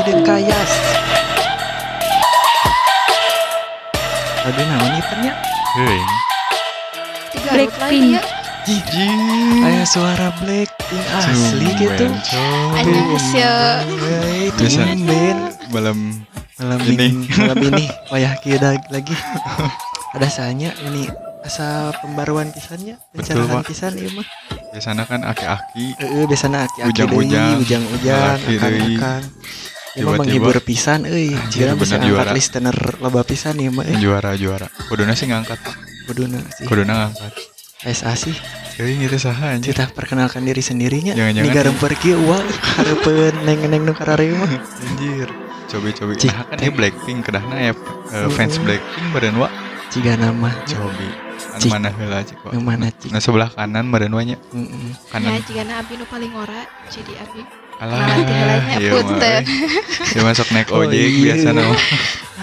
Hidden Kayas. Aduh naon nya? Heuing. Tiga Blackpink. ya. Jing. Aya suara Blackpink asli gitu. Annyeonghaseyo. Itu Bisa. tumben. Belum malam Ini. malam ini wayah kieu da- lagi ada sanya ini asa pembaruan pisannya pencerahan pisan ieu mah biasanya kan aki-aki heeh biasana aki-aki Ujang-ujang, ujang-ujang akan-akan Ieu Tiba-tiba. menghibur pisan euy jika bisa ngangkat juara. listener loba pisan ieu mah eh juara-juara. Kuduna sih ngangkat. kuduna sih Kuduna ngangkat. SA sih Heuing itu saha anjir. kita perkenalkan diri sendirinya Jangan-jangan- Niga rempeur kieu hareupeun neng-neng nu kararieu mah Anjir. Cobi-cobi. Nah kan ini Blackpink kedahna ya eh, fans. Blackpink beren wa ciga nama cobi. Anu mana heula cik wa. yang mana cik Nah sebelah kanan beren wa nya. Heeh. Ya Kanan. jika Abi nu paling ora jadi Abi. Alah. Nah, tinggalannya iya, punten. mah. Dia masuk naik Oh, ojek iya. biasa nama.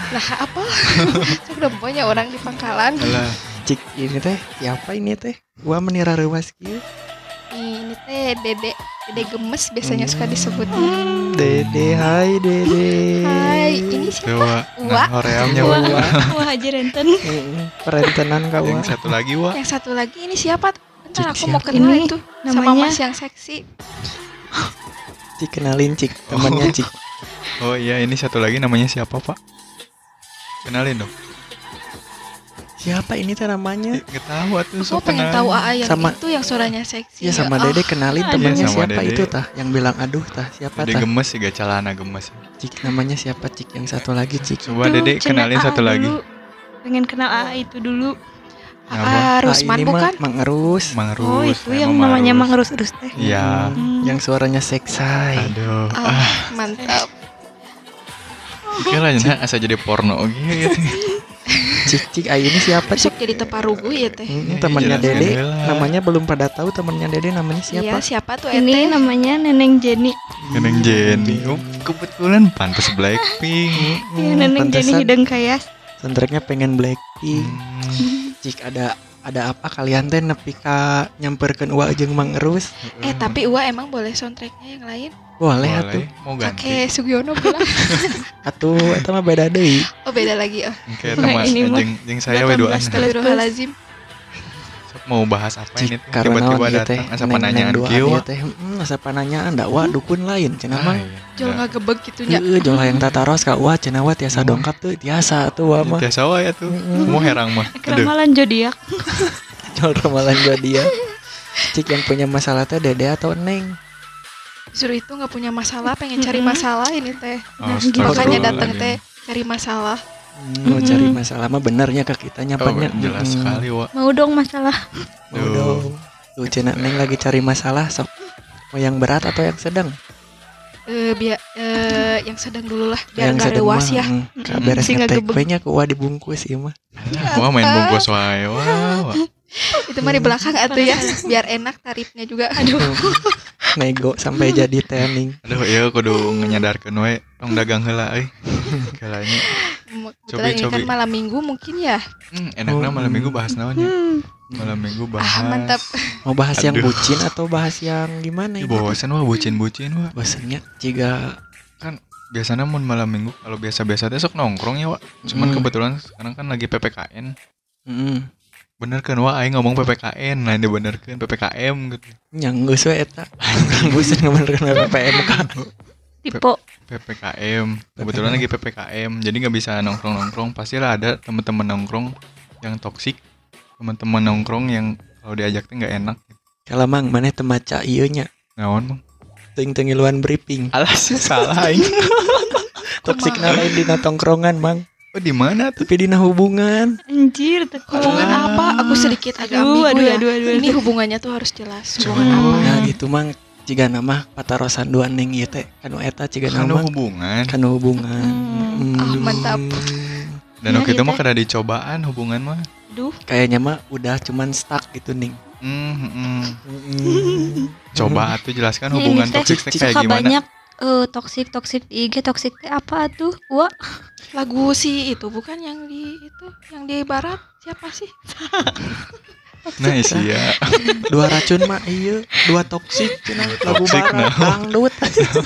Lah apa? Sok demponya orang di pangkalan. Alah. cik ini teh siapa ini teh gua menira reuas kieu Ini teh Dede Dede gemes biasanya suka disebut. Dede, hai Dede. Hai, ini siapa? Wa. Wa. Nah horeamnya wa. Wah, wah aja renten. Heeh, Perentenan kau. Yang satu lagi wa. Yang satu lagi ini siapa? Bentar Cik, aku mau kenal itu sama namanya- Mas yang seksi. Cik kenalin Cik, temannya Cik. Oh iya ini satu lagi namanya siapa pak? Kenalin dong. Siapa ini teh namanya? Ih, Nggak tahu atuh Aku sok pengen kenalin. tahu AA yang Sama- itu yang suaranya seksi. Ya sama Ah, Dede kenalin Iya, temannya sama siapa Dede. itu tah yang bilang aduh tah siapa Dede tah? gemes sih gak celana gemes. Cik namanya siapa Cik yang satu lagi Cik? Coba Tuh, Dede kenalin satu lagi. Pengen kenal AA itu dulu. Ah, Rusman ini mah bukan? Mang Erus. Mang Rus. Oh, itu emang yang Mang namanya Rus. Mang Rus Rus teh. Iya. Hmm, Yang suaranya seksai. Aduh. Ah, mantap. Oke lah jangan asa jadi porno gitu. Cik Cik ayo ini siapa Sok Cik? jadi teparugu ya teh. Hmm, Ya, temannya Dede namanya belum pada tahu temannya Dede namanya Iya, siapa? siapa tuh Ini Ete? namanya Neneng Jenny. Neneng Jenny. Oh, kebetulan pantas Blackpink. Hmm, Iya, Neneng Jenny hidung kayas. soundtracknya pengen Blackpink. Hmm. Cik ada ada apa kalian teh nepi ka nyamperkeun Wa jeung Mang Erus? Eh tapi Uwa emang boleh soundtracknya yang lain? Boleh atuh. Boleh. Mau ganti. Kakek Sugiono bilang. Atuh eta mah beda deui. Oh beda lagi oh. Oke, teman ini mah jeung jeung saya we. 18 Astagfirullahalazim. Mau bahas apa ini Cik teh? karena Tiba-tiba datang asa pananyaan kieu. ieu teh heeh asa pananyaan da wa dukun lain cenah mah. Jol nggak gebeg gitu nya. Heeh jol yang tataros ka wa cenah wa tiasa Hmm. dongkap tuh tiasa tuh wa mah. Biasa wae tuh. Mm-mm. Mau herang mah. Aduh. Keramalan zodiak. Jol ramalan dia. Cik yang punya masalah teh Dede atau Neng? Justru itu nggak punya masalah, pengen cari masalah ini teh. Nah, Makanya datang Astagfirullahaladzim. teh cari masalah. Hmm, mau cari masalah mah benernya ke kita Oh, nyapanya. jelas Mm-mm. sekali, Wak. Mau dong masalah. Mau dong. Tuh cenah Neng lagi cari masalah sok. Mau yang berat atau yang sedang? Eh biar eh yang sedang dulu lah, biar yang nggak sedang mah, ya. mm, Mm, Kaberes sih nggak ngetek gebeg. we nya ku dibungkus ieu mah. Wah, main bungkus wae. Wah, wah. Itu mah di belakang atuh ya, biar enak tarifnya juga. Aduh. Nego sampai jadi tening. Aduh, iya kudu nyadarkeun we tong dagang heula euy. Kalanya. Kebetulan ini kan malam minggu mungkin ya. Hmm, enaknya Oh, malam hmm. minggu bahas naonnya? Hmm. Malam minggu bahas. Ah mantap. Mau bahas yang Aduh. bucin atau bahas yang gimana ini? bosan wah bucin-bucin wah. Bosennya jika Biasanya mun malam minggu kalau biasa-biasa teh sok nongkrong ya, Wak. Cuman Mm. kebetulan sekarang kan lagi PPKN. mm, Bener kan wah aing ngomong PPKN, lain dibenerkeun PPKM gitu. yang geus we eta. Bosen ngebenerkeun PPM ka. Tipe PPKM. Kebetulan lagi PPKM, jadi nggak bisa nongkrong-nongkrong. Pastilah ada teman-teman nongkrong yang toksik, teman-teman nongkrong yang kalau diajak teh nggak enak. Kalau mang maneh teu maca ieu nya. Naon bang? Teuing teu ngiluan briefing. Alas salah aing. Toksikna lain dina tongkrongan, Mang. Oh di mana tuh? Tapi dina hubungan. anjir teko. Hubungan Ah. apa? Aku sedikit agak Aduh, ambigu aduh, ya. aduh, aduh, Ini aduh. hubungannya tuh harus jelas. Hubungan apa? Nah, gitu mang jika nama patarosan dua neng ieu teh kanu eta ciga Kan nama hubungan. kanu hubungan. Hmm. Ah, mantap. Dan Iya, waktu itu iya, mah teh. kada dicobaan hubungan mah. Duh, Kayaknya mah udah cuman stuck gitu ning. Hmm, hmm, hmm. Mm. Coba atuh jelaskan Ini hubungan toksik kayak gimana? banyak eh toksik toksik di IG toksik teh apa tuh? Wah, Lagu si itu bukan yang di itu, yang di barat? Siapa sih? nah sia dua racun mah iya. Dua toksik cenah lagu barat nah. dangdut.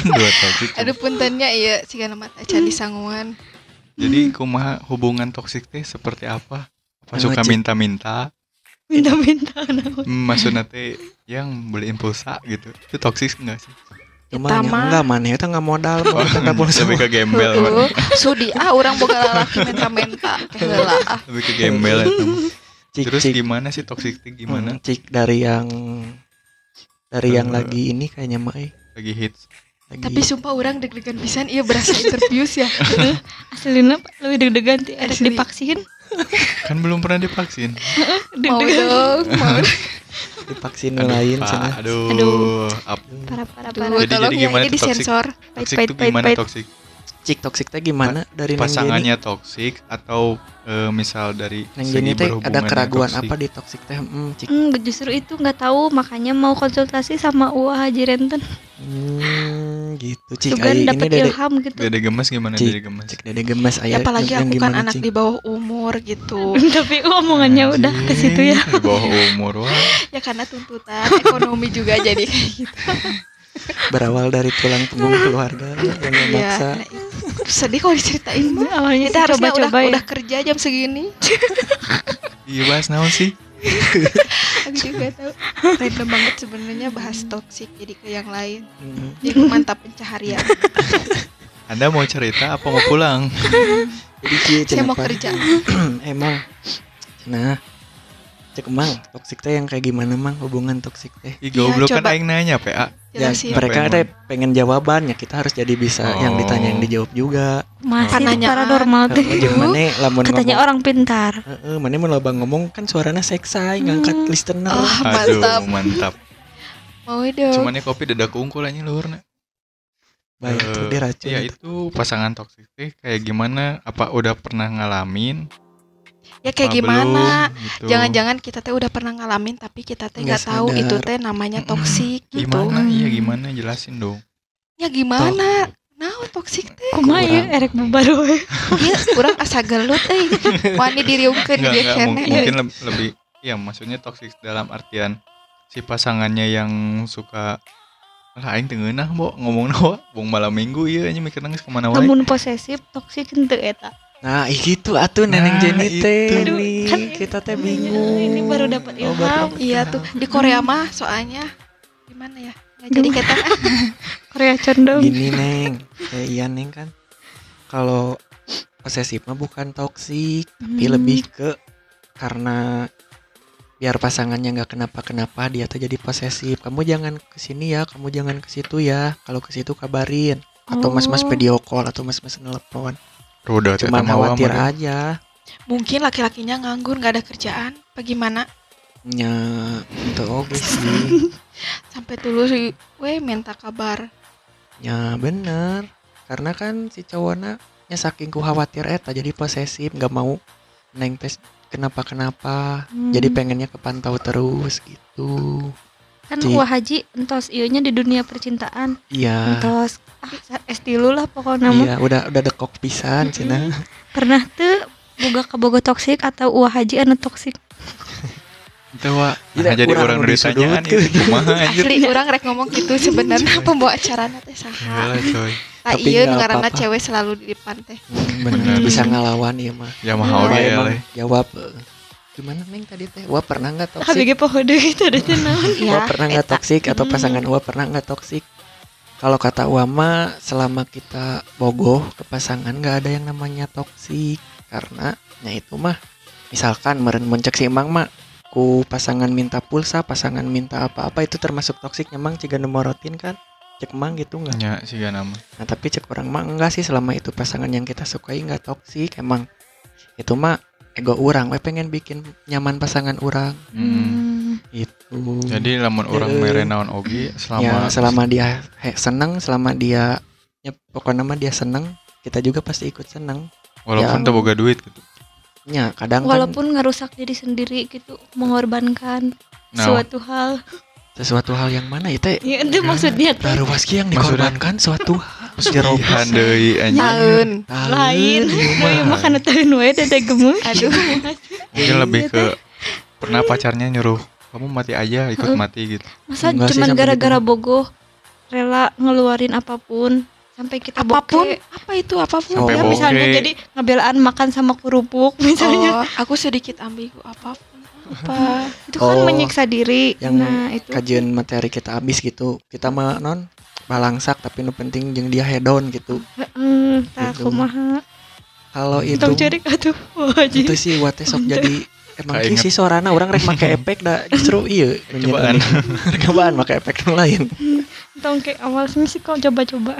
Dua toksik Aduh puntennya iya. Siga mata candi sanguan. jadi kumaha hubungan toksik teh seperti apa? Apa Anu, suka minta-minta? Minta-minta kenapa? Hmm, maksudnya teh yang beliin pulsa gitu. Itu toksik enggak sih nya mah. enggak mana itu enggak modal oh, enggak pulsa lebih ke gembel. Sudi ah orang boga lalaki menta-menta heula ah. lebih ke gembel itu cik terus cik gimana sih teh gimana Hmm, cik dari yang dari yang Eh. lagi ini kayaknya mah eh. lagi hits lagi Tapi sumpah orang deg-degan pisan iya berasa interviews ya. Aslinya lebih deg-degan ada divaksin. kan belum pernah divaksin Mau Deg-degan. dong, mau. divaksin lain Pak, cenah aduh, Aduh. Ap- Parah parah parah. Jadi- tolong jadi ya gimana toxic? Pait toksik pait tuh pait gimana cik toksik teh gimana dari Neng Jenny? pasangannya toksik atau eh, misal dari Neng segi Jenny teh ada keraguan apa di toksik teh hmm, cik Hmm, justru itu nggak tahu makanya mau konsultasi sama Uwa Haji Renten. hmm, gitu cik ai, ini dapat dede ilham gitu. Dede gemes gimana Cik. dede gemes? cik dede gemes Ya, aya apalagi aku kan anak Cik? di bawah umur gitu. Tapi omongannya udah ke situ ya. Di bawah umur wah. ya karena tuntutan ekonomi juga jadi kayak gitu. berawal dari tulang punggung keluarga yang Iya. memaksa nah, itu. sedih kalau diceritain mah. Awalnya Kita sih harusnya udah, ya. udah kerja jam segini. Iya bahas naon sih? Aku juga tahu. Random banget sebenarnya bahas toksik jadi ke yang lain. Hmm, Jadi mantap pencaharian. Anda mau cerita apa mau pulang? jadi cie Saya mau kerja. emang nah cek emang toksik teh yang kayak gimana mang hubungan toksik teh Ih goblok kan coba. aing nanya PA. Ya Jelasin. mereka teh pengen jawabannya kita harus jadi bisa yang Oh. ditanya yang dijawab juga Masih Pananyaan. paranormal lamun Katanya ngomong orang pintar. heeh maneh mun loba ngomong kan suaranya seksai ngangkat Hmm. listener Oh, Aduh, mantap. mantap. Mau dong. Cuman ya kopi dadak unggul aja luhurna. baik Eh, tuh diracun Iya itu pasangan toksik kayak gimana? Apa udah pernah ngalamin? Ya kayak Apa gimana? Gitu. Jangan-jangan kita teh udah pernah ngalamin tapi kita teh Nggak tahu itu teh namanya toksik gitu. gimana? Iya gimana? Jelasin dong. Ya gimana? Nah, toksik teh. Kumaha ya Kurang. erek bubar we. Iya, urang asa gelut euy. Wani diriungkeun dia kene. mung- mungkin leb- lebih ya maksudnya toksik dalam artian si pasangannya yang suka lah aing teu ngeunah bo ngomong nawa bung malam minggu ieu anjing mikir nangis ke mana wae Lamun posesif toksik henteu eta. Nah ih gitu atuh neneng Nah, Jenny teh Kan kita teh ini- bingung ini baru dapat Oh, baru ilham. dapat Iya ilham. tuh di Korea mah soalnya gimana ya? Nggak jadi kita Korea condong. gini neng eh, iya neng kan kalau posesif mah bukan toksik tapi Hmm. lebih ke karena biar pasangannya nggak kenapa-kenapa dia tuh jadi posesif kamu jangan ke sini ya kamu jangan ke situ ya kalau ke situ kabarin atau mas-mas Oh. video call atau mas-mas nelpon cuman eta mah khawatir aja mungkin laki-lakinya nganggur nggak ada kerjaan. Bagaimana? nya itu oke sih Sampai dulu sih, weh minta kabar. ya bener karena kan si cowoknya nya saking ku khawatir eta jadi posesif nggak mau neng tes kenapa kenapa Hmm. jadi pengennya kepantau terus gitu kan. Wah Haji entos ieunya di dunia percintaan. iya Entos ah es tilu lah pokoknya iya udah udah dekok pisan cina Pernah tuh boga kaboga toksik atau Wah Haji anu toksik. Itu wa Tidak, nah, jadi orang nu udah ditanyakan disudutkeun. itu kumaha anjir. Asli orang rek ngomong gitu sebenarnya pembawa acaranya teh saha. Gila coy. Ah Tapi iya apa-apa. cewek selalu di depan teh. Hmm, bener bisa ngelawan ya mah Ya mah Oh, oge Wah, ya jawab eh, gimana neng tadi teh wah pernah nggak toksik bege pohode itu ada cenah. Iya. Wah pernah nggak toksik atau Hmm. pasangan Wah pernah nggak toksik? Kalau kata Wama selama kita bogoh ke pasangan nggak ada yang namanya toksik karena ya itu mah misalkan meren mencek si emang mah ku pasangan minta pulsa pasangan minta apa-apa itu termasuk toksik emang ciga nemorotin kan cek emang gitu nggak Nya sih nama. nah tapi cek orang mah enggak sih selama itu pasangan yang kita sukai nggak toksik emang itu mah ego orang we pengen bikin nyaman pasangan orang Hmm. itu Jadi lamun orang Eh. mere naon oge selama ya selama dia he, seneng selama dia ya pokoknya mah dia seneng kita juga pasti ikut seneng walaupun ya. boga duit gitu. ya kadang Walaupun ngerusak diri sendiri gitu, mengorbankan Nah, suatu hal. kan sesuatu hal yang mana itu Ya itu maksudnya baru waski yang Maksudnya- dikorbankan suatu hal Pesugihan deui anjing. Tahun. lain. iya kana tahun wae teh teh gemus. Aduh. Mungkin lebih ke pernah pacarnya nyuruh kamu mati aja ikut mati gitu Masa Enggak cuman gara-gara gitu. bogoh rela ngeluarin apa pun sampai kita apa pun bokeh. apa itu apa pun Sampai Ya, bokeh. misalnya jadi ngebelaan makan sama kerupuk misalnya. oh aku sedikit ambigu apa pun apa Itu kan Oh, menyiksa diri. yang nah, itu. kajian materi kita habis gitu kita mah non balangsak tapi nu penting jeung dia hedon gitu Heeh, tah Gitu. kumaha. kalau itu Tong cerik atuh. Wah, itu sih wate sok jadi emang ki sih suarana orang rek make efek dah justru iya Cobaan. cobaan make efek nu lain Tong kayak awal sih kok coba-coba.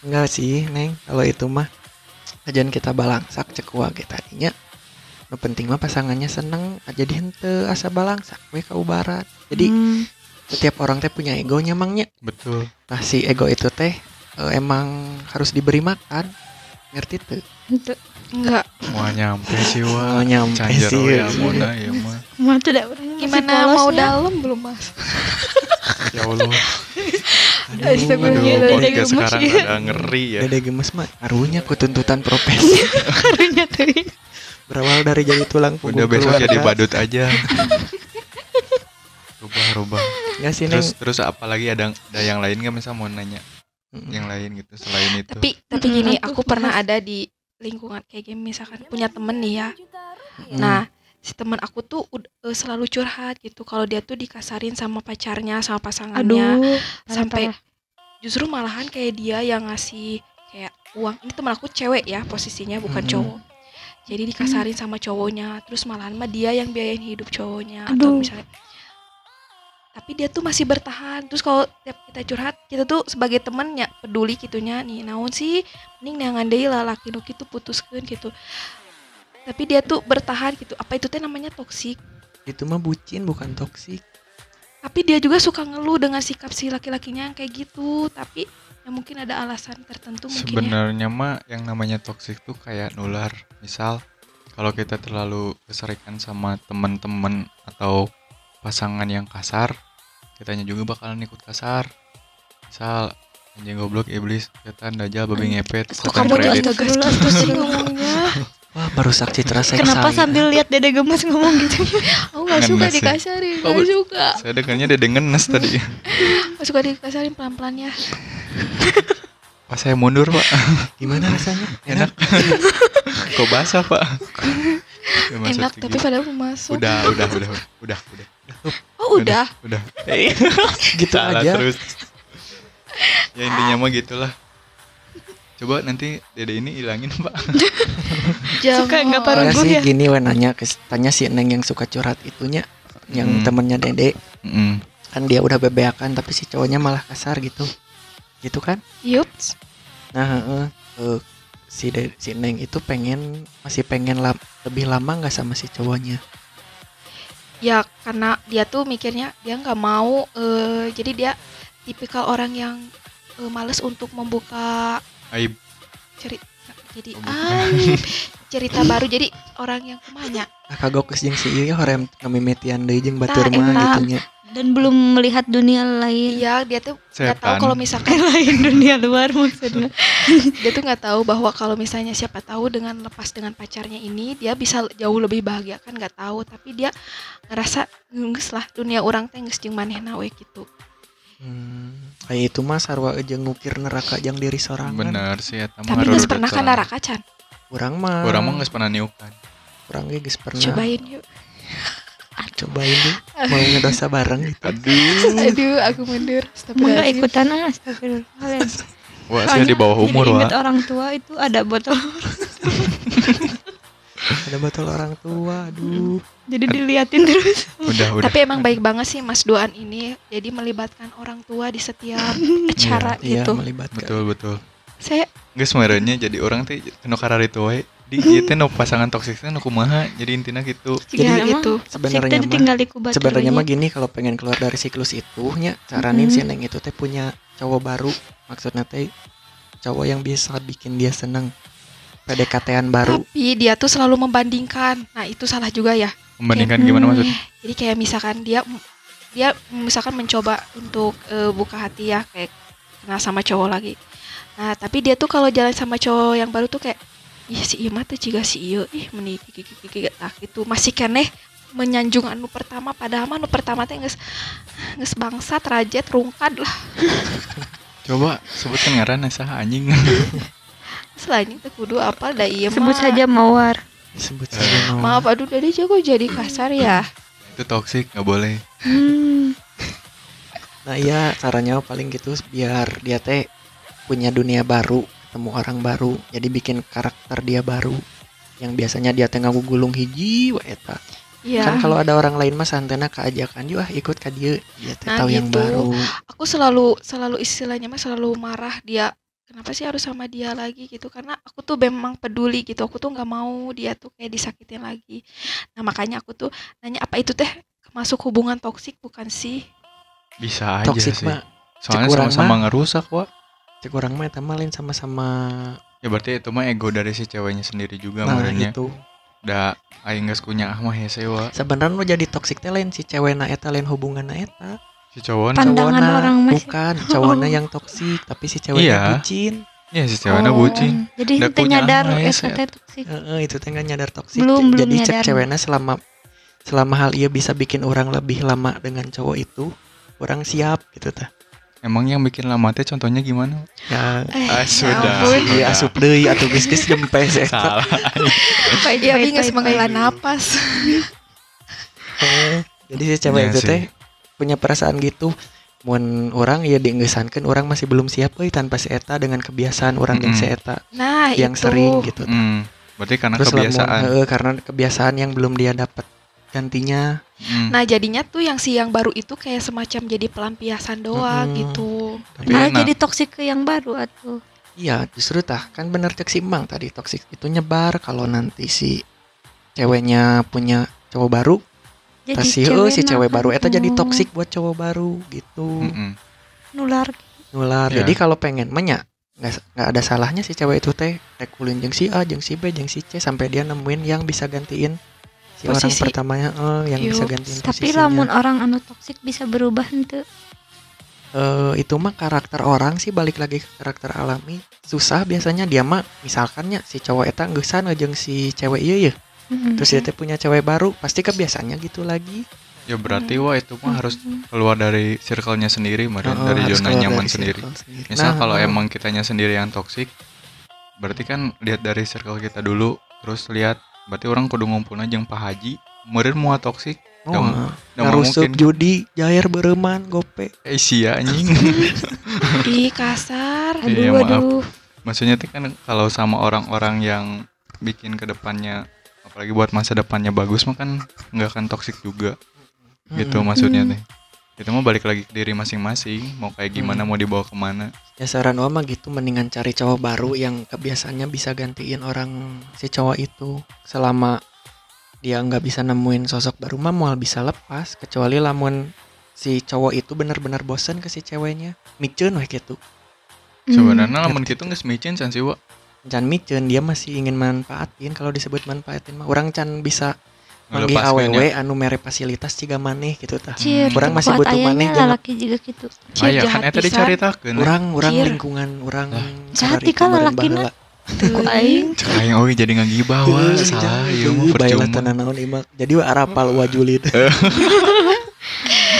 enggak sih neng kalau itu mah kajian kita balangsak cek wage tadinya nu penting mah pasangannya seneng jadi hente asa balangsak we ka ubarat jadi Hmm, setiap orang teh punya egonya mangnya betul. Nah si ego itu teh eh, emang harus diberi makan. Ngerti tuh enggak. Wah nyampe sih wah Oh, nyampe sih, ya iya. Mona ya mah. Orang masih gimana mau dalam? Belum mas. Ya Allah. Aduh podcast gemes sekarang ya. ada ngeri ya. Dede gemes mah arunya ku tuntutan profesi. Karunya teuing. berawal dari jadi tulang punggung Udah besok keluarga. jadi badut aja Rubah rubah Nggak sih neng? Terus terus apalagi ada ada yang lain nggak misal mau nanya. Yang lain gitu selain itu. Tapi tapi gini aku pernah ada di lingkungan kayak gini misalkan punya temen nih ya. Mm. nah si teman aku tuh eh, selalu curhat gitu. Kalau dia tuh dikasarin sama pacarnya sama pasangannya. Aduh, sampai parah. justru malahan kayak dia yang ngasih kayak uang. Ini teman aku cewek ya posisinya bukan Mhm. cowok. Jadi dikasarin sama cowoknya. Terus malahan mah dia yang biayain hidup cowoknya atau Aduh. misalnya tapi dia tuh masih bertahan. Terus kalau tiap kita curhat kita tuh sebagai temennya peduli gitunya nih naon sih? Mending neangan deui lah laki nu kitu putuskeun gitu. Tapi dia tuh bertahan gitu. Apa itu teh namanya? Toksik itu mah bucin bukan toksik tapi dia juga suka ngeluh dengan sikap si laki-lakinya yang kayak gitu. Tapi ya mungkin ada alasan tertentu mungkin ya. Sebenarnya mah yang namanya toksik tuh kayak nular. Misal kalau kita terlalu keserikan sama teman-teman atau pasangan yang kasar, kitanya juga bakalan ikut kasar. Misal anjing goblok iblis, setan dajal babi ngepet, kok setan kamu kredit. terus sih ngomongnya? Wah merusak citra saya Kenapa sambil lihat Dede gemes ngomong gitu? aku nggak suka Ngenes dikasarin Oh, nggak suka. Saya dengarnya dia dengenes tadi. nggak suka dikasarin pelan-pelan ya. Pas saya mundur pak, gimana rasanya? Enak. Kok basah pak? Enak tapi padahal mau masuk. Udah, udah, udah, udah, udah, oh udah udah. gitu Salah aja terus. Ya intinya mah gitulah. Coba nanti dede ini hilangin pak. Suka nggak paruh Enggak Gun sih ya? gini we nanya ke tanya si neng yang suka curhat itunya yang Hmm. temennya dede Mm. kan dia udah bebeakan tapi si cowoknya malah kasar gitu gitu kan yups nah heeh. Eh, si de- si neng itu pengen masih pengen lam- lebih lama nggak sama si cowoknya ya karena dia tuh mikirnya dia nggak mau eh, jadi dia tipikal orang yang eh, males untuk membuka Aib. cerita jadi Oh, aib cerita baru. Jadi orang yang kemanya ah kagok jeung si ieu horem ngamimitian deui jeung batur mah eta. gitunya Dan belum melihat dunia lain. iya dia tuh nggak tahu kalau misalkan lain dunia luar maksudnya. dia tuh nggak tahu bahwa kalau misalnya siapa tahu dengan lepas dengan pacarnya ini dia bisa jauh lebih bahagia kan nggak tahu. Tapi dia ngerasa ngeus lah dunia orang teh geus jeung manehna we gitu hmm, kayak itu mah sarwa jeung ngukir neraka jeung diri sorangan Bener sih ya. tapi geus pernah kan neraka can urang mah Orang mah nggak pernah niukan. urang ge geus pernah cobain yuk cobain deh mau ngedosa bareng gitu Aduh. aduh aku mundur Enggak Astagfirullahaladzim. ikutan ah, astagfirullahaladzim. Wah saya di bawah umur wah. ingat orang tua itu ada botol. ada botol orang tua aduh Jadi diliatin terus. Udah udah. Tapi emang baik banget sih Mas Doan ini jadi melibatkan orang tua di setiap acara iya gitu. melibatkan Betul betul. Saya Nggak sebenarnya jadi orang teh kena karar itu wae. Di ieu teh no pasangan toksik teh no kumaha. Jadi intinya gitu. Jadi ya, gitu. sebenarnya mah ditinggal di kubat sebenarnya mah gini kalau pengen keluar dari siklus itu nya caranin Mm-mm. si neng itu teh punya cowok baru maksudnya teh cowok yang bisa bikin dia seneng PDKT-an baru Tapi dia tuh selalu membandingkan. Nah, itu salah juga ya. Membandingkan Hmm. gimana maksudnya? Jadi kayak misalkan dia dia misalkan mencoba untuk eh, buka hati ya kayak kenal sama cowok lagi. Nah, tapi dia tuh kalau jalan sama cowok yang baru tuh kayak ih si iya mah teh ciga si iya ih meni gigi gigi gigi tak gitu masih keneh menyanjung anu pertama padahal mah anu pertama teh geus geus bangsat rajet rungkad lah Coba sebutkan ngaran saha anjing. Selain itu kudu apa da ieu Sebut mah. saja mawar. Sebut saja no. maaf aduh dari jago jadi kasar ya Itu toksik nggak boleh. Hmm. Nah iya caranya paling gitu biar dia teh punya dunia baru, ketemu orang baru, jadi bikin karakter dia baru. Yang biasanya dia tengah gulung hiji wa eta. iya Kan kalau ada orang lain mah santena keajakan yuk ah ikut ka dieu. Dia teh Nah, tahu yang gitu. baru. aku selalu selalu istilahnya mah selalu marah dia kenapa sih harus sama dia lagi gitu karena aku tuh memang peduli gitu aku tuh nggak mau dia tuh kayak disakitin lagi nah makanya aku tuh nanya apa itu teh masuk hubungan toksik bukan sih Bisa aja Toxic sih. mah Soalnya sama-sama ngerusak, Wak. cek orang mah eta mah lain sama-sama Ya berarti itu mah ego dari si ceweknya sendiri juga nah merenya. gitu. Da aing geus kunya ah mah hese wa. Sebenarnya lo jadi toksik teh lain si cewekna eta lain hubunganna eta. Si cowok Pan- Pandangan Cowokna, orang mah sih. bukan cowoknya yang toksik tapi si ceweknya Iya. bucin. ya si ceweknya Oh. bucin. Jadi punya nyadar ama ya, teh toksik. Heeh, itu teh nggak nyadar toksik. Belum, belum Jadi cek nyadar. ceweknya selama selama hal ia bisa bikin orang lebih lama dengan cowok itu, orang siap gitu tah. Emang yang bikin lama teh contohnya gimana? Ya, eh, Ah, ya sudah. iya asup deui atuh geus geus jempes eta. Salah. kayak dia baik, menghela baik. napas Heeh. Jadi si cewek Iya itu teh punya perasaan gitu. Mun orang ya dienggesankeun orang masih belum siap euy tanpa si eta dengan kebiasaan orang yang Mm-mm. si eta nah yang itu sering gitu. Hmm, berarti karena Terus lamun- kebiasaan. heeh, karena kebiasaan yang belum dia dapat gantinya. Hmm. nah jadinya tuh yang si yang baru itu kayak semacam jadi pelampiasan doang Mm-mm. gitu Tapi Malah enak. jadi toksik ke yang baru atuh. Iya, justru tah kan bener cek si Mang tadi toksik itu nyebar kalau nanti si ceweknya punya cowok baru, tas si heuh, si cewek baru eta jadi toksik buat cowok baru gitu. Mm-mm. nular. Nular. Iya. Jadi kalau pengen menya nggak ada salahnya si cewek itu teh rek ulin jeung si A, jeung si B, jeung si C sampai dia nemuin yang bisa gantiin si orang Posisi. pertamanya eh, yang bisa Yuk. gantiin Tapi posisinya. lamun orang anu toksik bisa berubah henteu. Eh, itu mah karakter orang sih balik lagi ke karakter alami susah biasanya dia mah misalkannya si cowok eta ngeusan jeung si cewek iya ya Mm-mm. terus dia teh punya cewek baru pasti kebiasaannya gitu lagi Ya berarti wah itu mah harus Mm-mm. keluar dari circle-nya sendiri. Heeh, dari zona nyaman dari sendiri. sendiri. Misal Nah, kalau heeh. emang kitanya sendiri yang toksik, berarti kan lihat dari circle kita dulu, terus lihat berarti orang kudu ngumpulna jeung Pak Haji, meureun mua toksik, oh, Dong. mungkin judi jair bereman gope eh sia anjing. ih kasar Aduh, Iya, maaf. aduh. Maksudnya kan kalau sama orang-orang yang bikin ke depannya apalagi buat masa depannya bagus mah kan nggak akan toksik juga gitu maksudnya Hmm. teh. Itu mah balik lagi ke diri masing-masing, mau kayak gimana, Hmm. mau dibawa ke mana. ya saran mah gitu mendingan cari cowok baru yang kebiasaannya bisa gantiin orang si cowok itu selama dia nggak bisa nemuin sosok baru mah mau bisa lepas kecuali lamun si cowok itu benar-benar bosan ke si ceweknya micen weh gitu Hmm. Sebenarnya lamun ngerti gitu nggak semicin can sih, Wak. Can micen dia masih ingin manfaatin kalau disebut manfaatin mah orang can bisa manggih awewe anu mere fasilitas ciga maneh gitu tah Cir, Orang masih butuh maneh jeung- lalaki juga gitu. Jahat kan eta dicaritakeun. orang orang Cir. lingkungan orang Jahat sarari kan lalakina. Ku aing. Cek aing oge jadi ngagibah Teuing, salah ieu mah percuma. tenan naon ieu mah. Jadi wa arapal wa julid.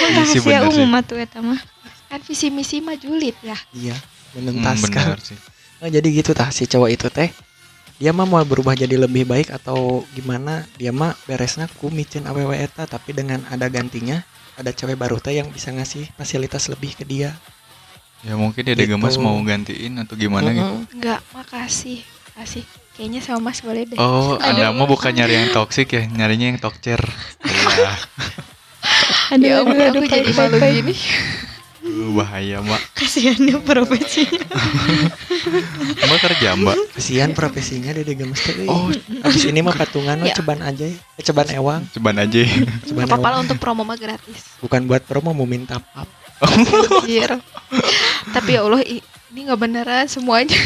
Rahasia umum atuh eta mah. kan visi misi mah julid ya Iya, Hmm, menentaskan. bener sih. Nah, jadi gitu tah si cowok itu teh dia mah mau berubah jadi lebih baik atau gimana dia mah beresnya ku micin awewe eta tapi dengan ada gantinya ada cewek baru teh yang bisa ngasih fasilitas lebih ke dia Ya mungkin dia Gitu. gemes mau gantiin atau gimana gitu. Mm-mm. Enggak, makasih. Kasih. Kayaknya sama Mas boleh deh. Oh, Anda mah bukan nyari yang toksik ya, nyarinya yang tokcer. Iya. Aduh, ya ampun, aduh, aku aduh, jadi pai, malu pai. gini. Uh, bahaya, Mbak. Kasihannya profesinya. Mbak kerja, Mbak. kasihan profesinya dia gemes teh. Oh, habis ini mah patungan mah Ya. ceban aja ya. Eh, ceban ewang coba aja. ceban Apa-apa ewang lah untuk promo mah gratis. bukan buat promo mau minta pap Anjir. Tapi ya Allah, ini nggak beneran semuanya.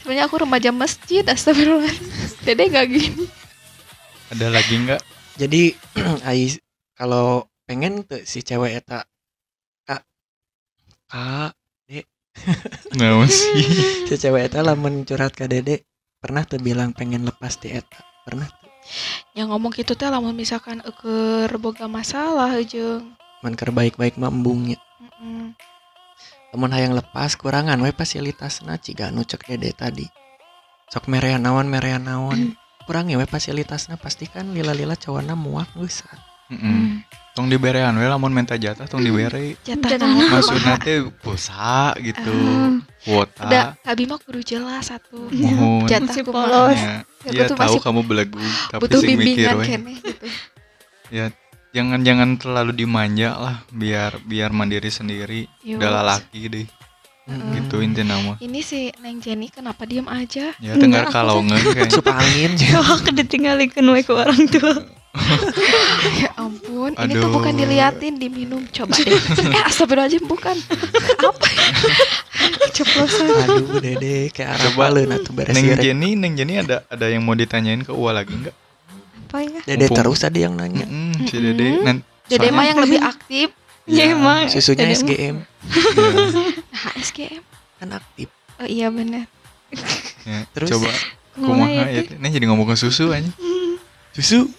Sebenarnya aku remaja masjid, astagfirullah. Dede nggak gini. Ada lagi nggak? jadi ai kalau pengen tuh si cewek eta kak Nggak sih. si cewek eta lamun curhat ke dede pernah tuh bilang pengen lepas di eta pernah tuh yang ngomong gitu teh lamun misalkan keur boga masalah jeung Man keur baik-baik mambungnya. Mm-mm. Temen hayang lepas kurangan we fasilitasna ciga anu cek dede tadi. Sok merean naon merean naon. Kurangi we fasilitasna pastikan lila-lila cawana muak geus. Mm-mm. Tong diberean we lamun minta jatah tong dibere. jatah Jatah Maksudnya teh pulsa gitu. Ah. Kuota. udah kabi mah kudu jelas satu Mohon. jatah polos. Ya, Ya, Iya betul, tahu kamu belagu tapi butuh sing mikir bimbingan we. keneh gitu Ya jangan jangan terlalu dimanja lah biar biar mandiri sendiri. Yo. Udah laki deh. Mm-mm. Gitu inti nama. ini si Neng Jenny kenapa diem aja Ya Enggak, kalau nggak kayak Sup angin. Wah, ketinggalikeun we ku orang tua. ya ampun ini tuh Aduh. bukan diliatin diminum coba deh eh astagfirullahaladzim bukan apa Ceplosan. Aduh dede kayak arah Coba. baleun atuh beres Neng. Jenny, Neng Jenny ada ada yang mau ditanyain ke Uwa lagi nggak? Apa ya? Dede Mumpung. terus ada yang nanya. Mm, si Dede. Nan- Dede soalnya- mah yang lebih aktif Ya, emang. Susunya Dede. SGM Ya, nah SGM kan aktif. oh iya bener ya. Terus? coba Kumaha ya, ya? Neng jadi ngomong ke susu aja. Susu.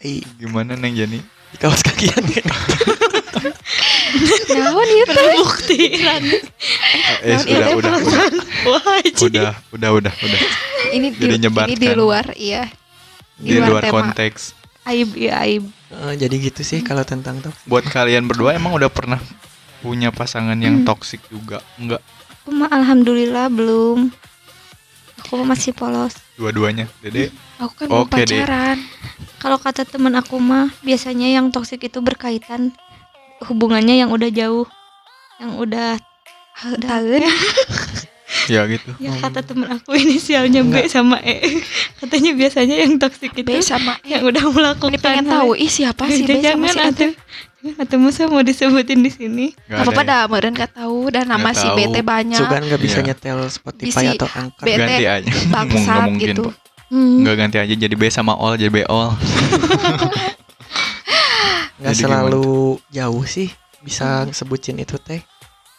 Eh, Gimana Neng di kaos kakian kan. naon ieu teh Terbukti. Eh, sudah, udah, udah, udah, udah, udah, udah. ini di, ini di luar iya Di luar tema. konteks. Aib ya aib. Eh, jadi gitu sih kalau tentang toxic. Buat kalian berdua emang udah pernah punya pasangan yang Hmm. toksik juga? Enggak, Aku mah alhamdulillah belum. Aku masih polos. Dua-duanya. Dede, aku kan mau pacaran. Kalau kata teman aku mah biasanya yang toksik itu berkaitan hubungannya yang udah jauh, yang udah tahun ya gitu. ya Hmm. kata teman aku inisialnya B sama E. Katanya biasanya yang toksik itu B sama E yang udah melakukan ini pengen tahu ih siapa sih B sama jangan si E atuh masa mau disebutin di sini. Nggak Gak apa-apa dah, meren gak tahu dan nama si tahu. BT banyak Sugan nggak bisa Iya. nyetel Spotify Bisi atau angkat. B- yang- ganti BT aja. bangsat Nggak mungkin, gitu. Pak. Hmm. Nggak ganti aja jadi B sama all jadi B all. Nggak Jadi selalu jauh sih bisa sebutin itu teh.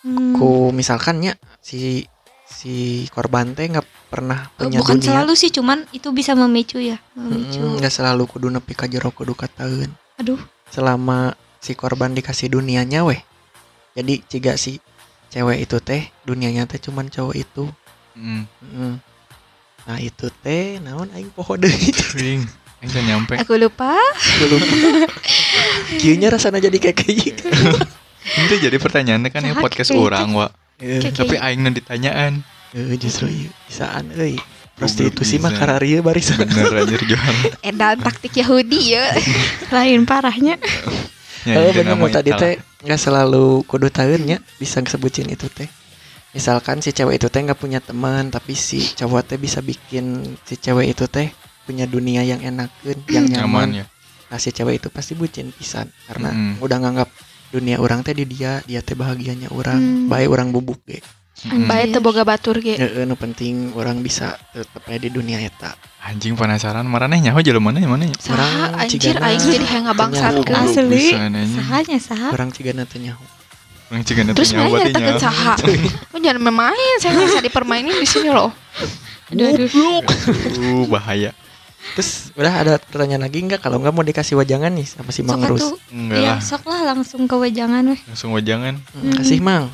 Hmm. Ku misalkannya si si korban teh nggak pernah Eh, punya Bukan dunia. selalu sih, cuman itu bisa memicu ya, memicu. nggak selalu kudu nepi ka jero kudu kataeun. Aduh, Selama si korban dikasih dunianya weh. Jadi jika si cewek itu teh dunianya teh cuman cowok itu. Hmm. Mm. Nah itu teh naon aing poho deui. Ring, enggak nyampe. Aku lupa. Kieunya rasana jadi kayak gitu. Itu jadi pertanyaannya kan ya podcast kayak orang, Eh, Kayak- Tapi aing nu ditanyaan. eh, justru ieu bisaan euy. Prostitusi bisa. mah kararieu barisan. Bener anjir jual. Edan taktik Yahudi ya. lain parahnya. Ya, Eh itu bener namanya tadi teh nggak selalu kudu tahunya bisa sebutin itu teh. Misalkan si cewek itu teh nggak punya teman tapi si cowok teh bisa bikin si cewek itu teh punya dunia yang enakeun, yang nyaman nyaman. ya. Nah si cewek itu pasti bucin pisan karena Mm-mm. udah nganggap dunia orang teh di dia, dia teh bahagianya orang, Hmm. baik orang bubuk ge. Mm-mm. Bae teu boga batur ge. Heeh, nu penting orang bisa tetep di dunia eta. Anjing penasaran maraneh nyaho jelema mana mana ya? Saha Orang anjir cigana. aing jadi hayang ngabangsat Kenyang. ke. As- Asli. Sahanya sah. Orang cigana teh nyaho. Orang cigan Terus nyaho mana berarti nyaritakeun nyaho. saha? Lu jangan main, saya bisa dipermainin di sini loh. Aduh, aduh. Uh, bahaya. Terus udah ada pertanyaan lagi nggak? Kalau nggak mau dikasih wajangan nih sama si Mang Sok Rus. Enggak Iya, lah, sok lah langsung ke wejangan weh. langsung wajangan. Hmm, Kasih Mang.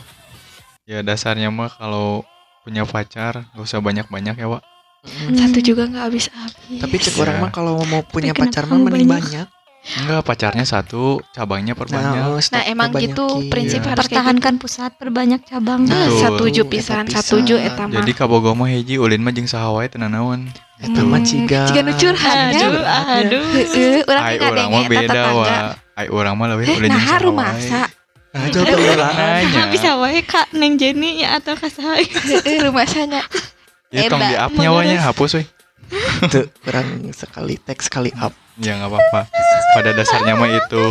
Ya dasarnya mah kalau punya pacar gak usah banyak-banyak ya, Wak. Hmm. Satu juga nggak habis-habis. Tapi cek orang mah kalau mau punya kenapa pacar mah mending banyak? banyak. Enggak, pacarnya satu, cabangnya perbanyak. oh, Nah stok emang gitu prinsip Iya. harus kayak gitu. Pertahankan pusat perbanyak cabang. Nah, satuju pisan, satuju eta mah. Jadi kabogo mah hiji ulin mah jeung saha wae tenan naon. Eta mah Hmm, ciga. ciga nu curhat, ya. Aduh, aduh. Heeh, urang eta beda wa. Ai urang mah leuwih Eh, ulin jeung nah saha rumah wae. sa. Nah, coba ulah. Nanya. Nah, bisa wae Kak Neng Jenny ya atau Kak Saha. Heeh, rumah sana. Ya tong Eda, di up-nya wae nya hapus we. Tuh, kurang sekali teks sekali up. Ya nggak apa-apa. Pada dasarnya mah itu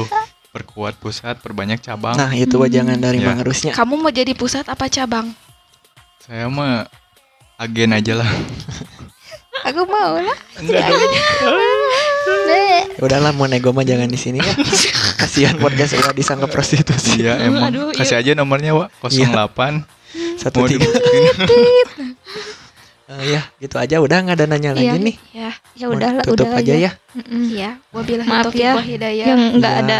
perkuat pusat, perbanyak cabang. Nah, itu wajangan dari Ya. Mang Rusnya. Kamu mau jadi pusat apa cabang? Saya mah agen aja lah. Aku mau lah. Enggak dong. Ya udahlah mau nego mah jangan di sini ya. Kasihan podcast udah disangka prostitusi. Iya emang. Aduh, iya. Kasih aja nomornya, Wak. 08 Satu mau tiga. Eh, ya gitu aja udah nggak ada nanya lagi Iya. nih Ya, Ya Mau udah lah, tutup udah aja ya iya. Wabillahi Maaf taufiq ya, hidayah. Yang nggak Iya. ada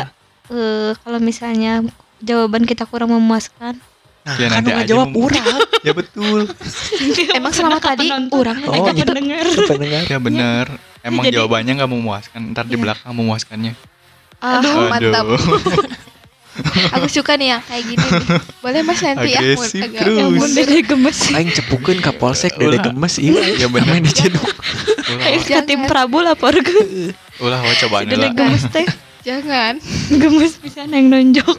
eh, kalau misalnya jawaban kita kurang memuaskan. nah Ya, kan nggak jawab urang ya betul Emang selama tadi orang Oh, iya. gitu. pendengar. pendengar ya bener emang Jadi- jawabannya nggak memuaskan ntar di Iya. belakang memuaskannya Aduh, mantap. Aku suka nih yang kayak gini nih. Boleh Mas nanti ya. Yang mun dede gemes. aing cepukeun ka polsek dede gemes iya ya bener main dijeduk ulah Ayo wah. ke tim Prabu laporkeun. ulah wah cobaan Dede gemes teh. Jangan. Gemes bisa neng nonjok.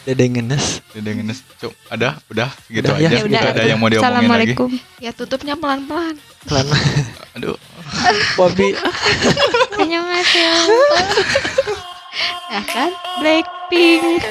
dede ngenes Dede ngenes Cuk, ada udah gitu Udah, aja Ya udah. Nggak ada yang mau diomongin lagi Assalamualaikum. Ya tutupnya pelan-pelan. pelan aduh Bobby Annyeonghaseyo ya kan? Blackpink.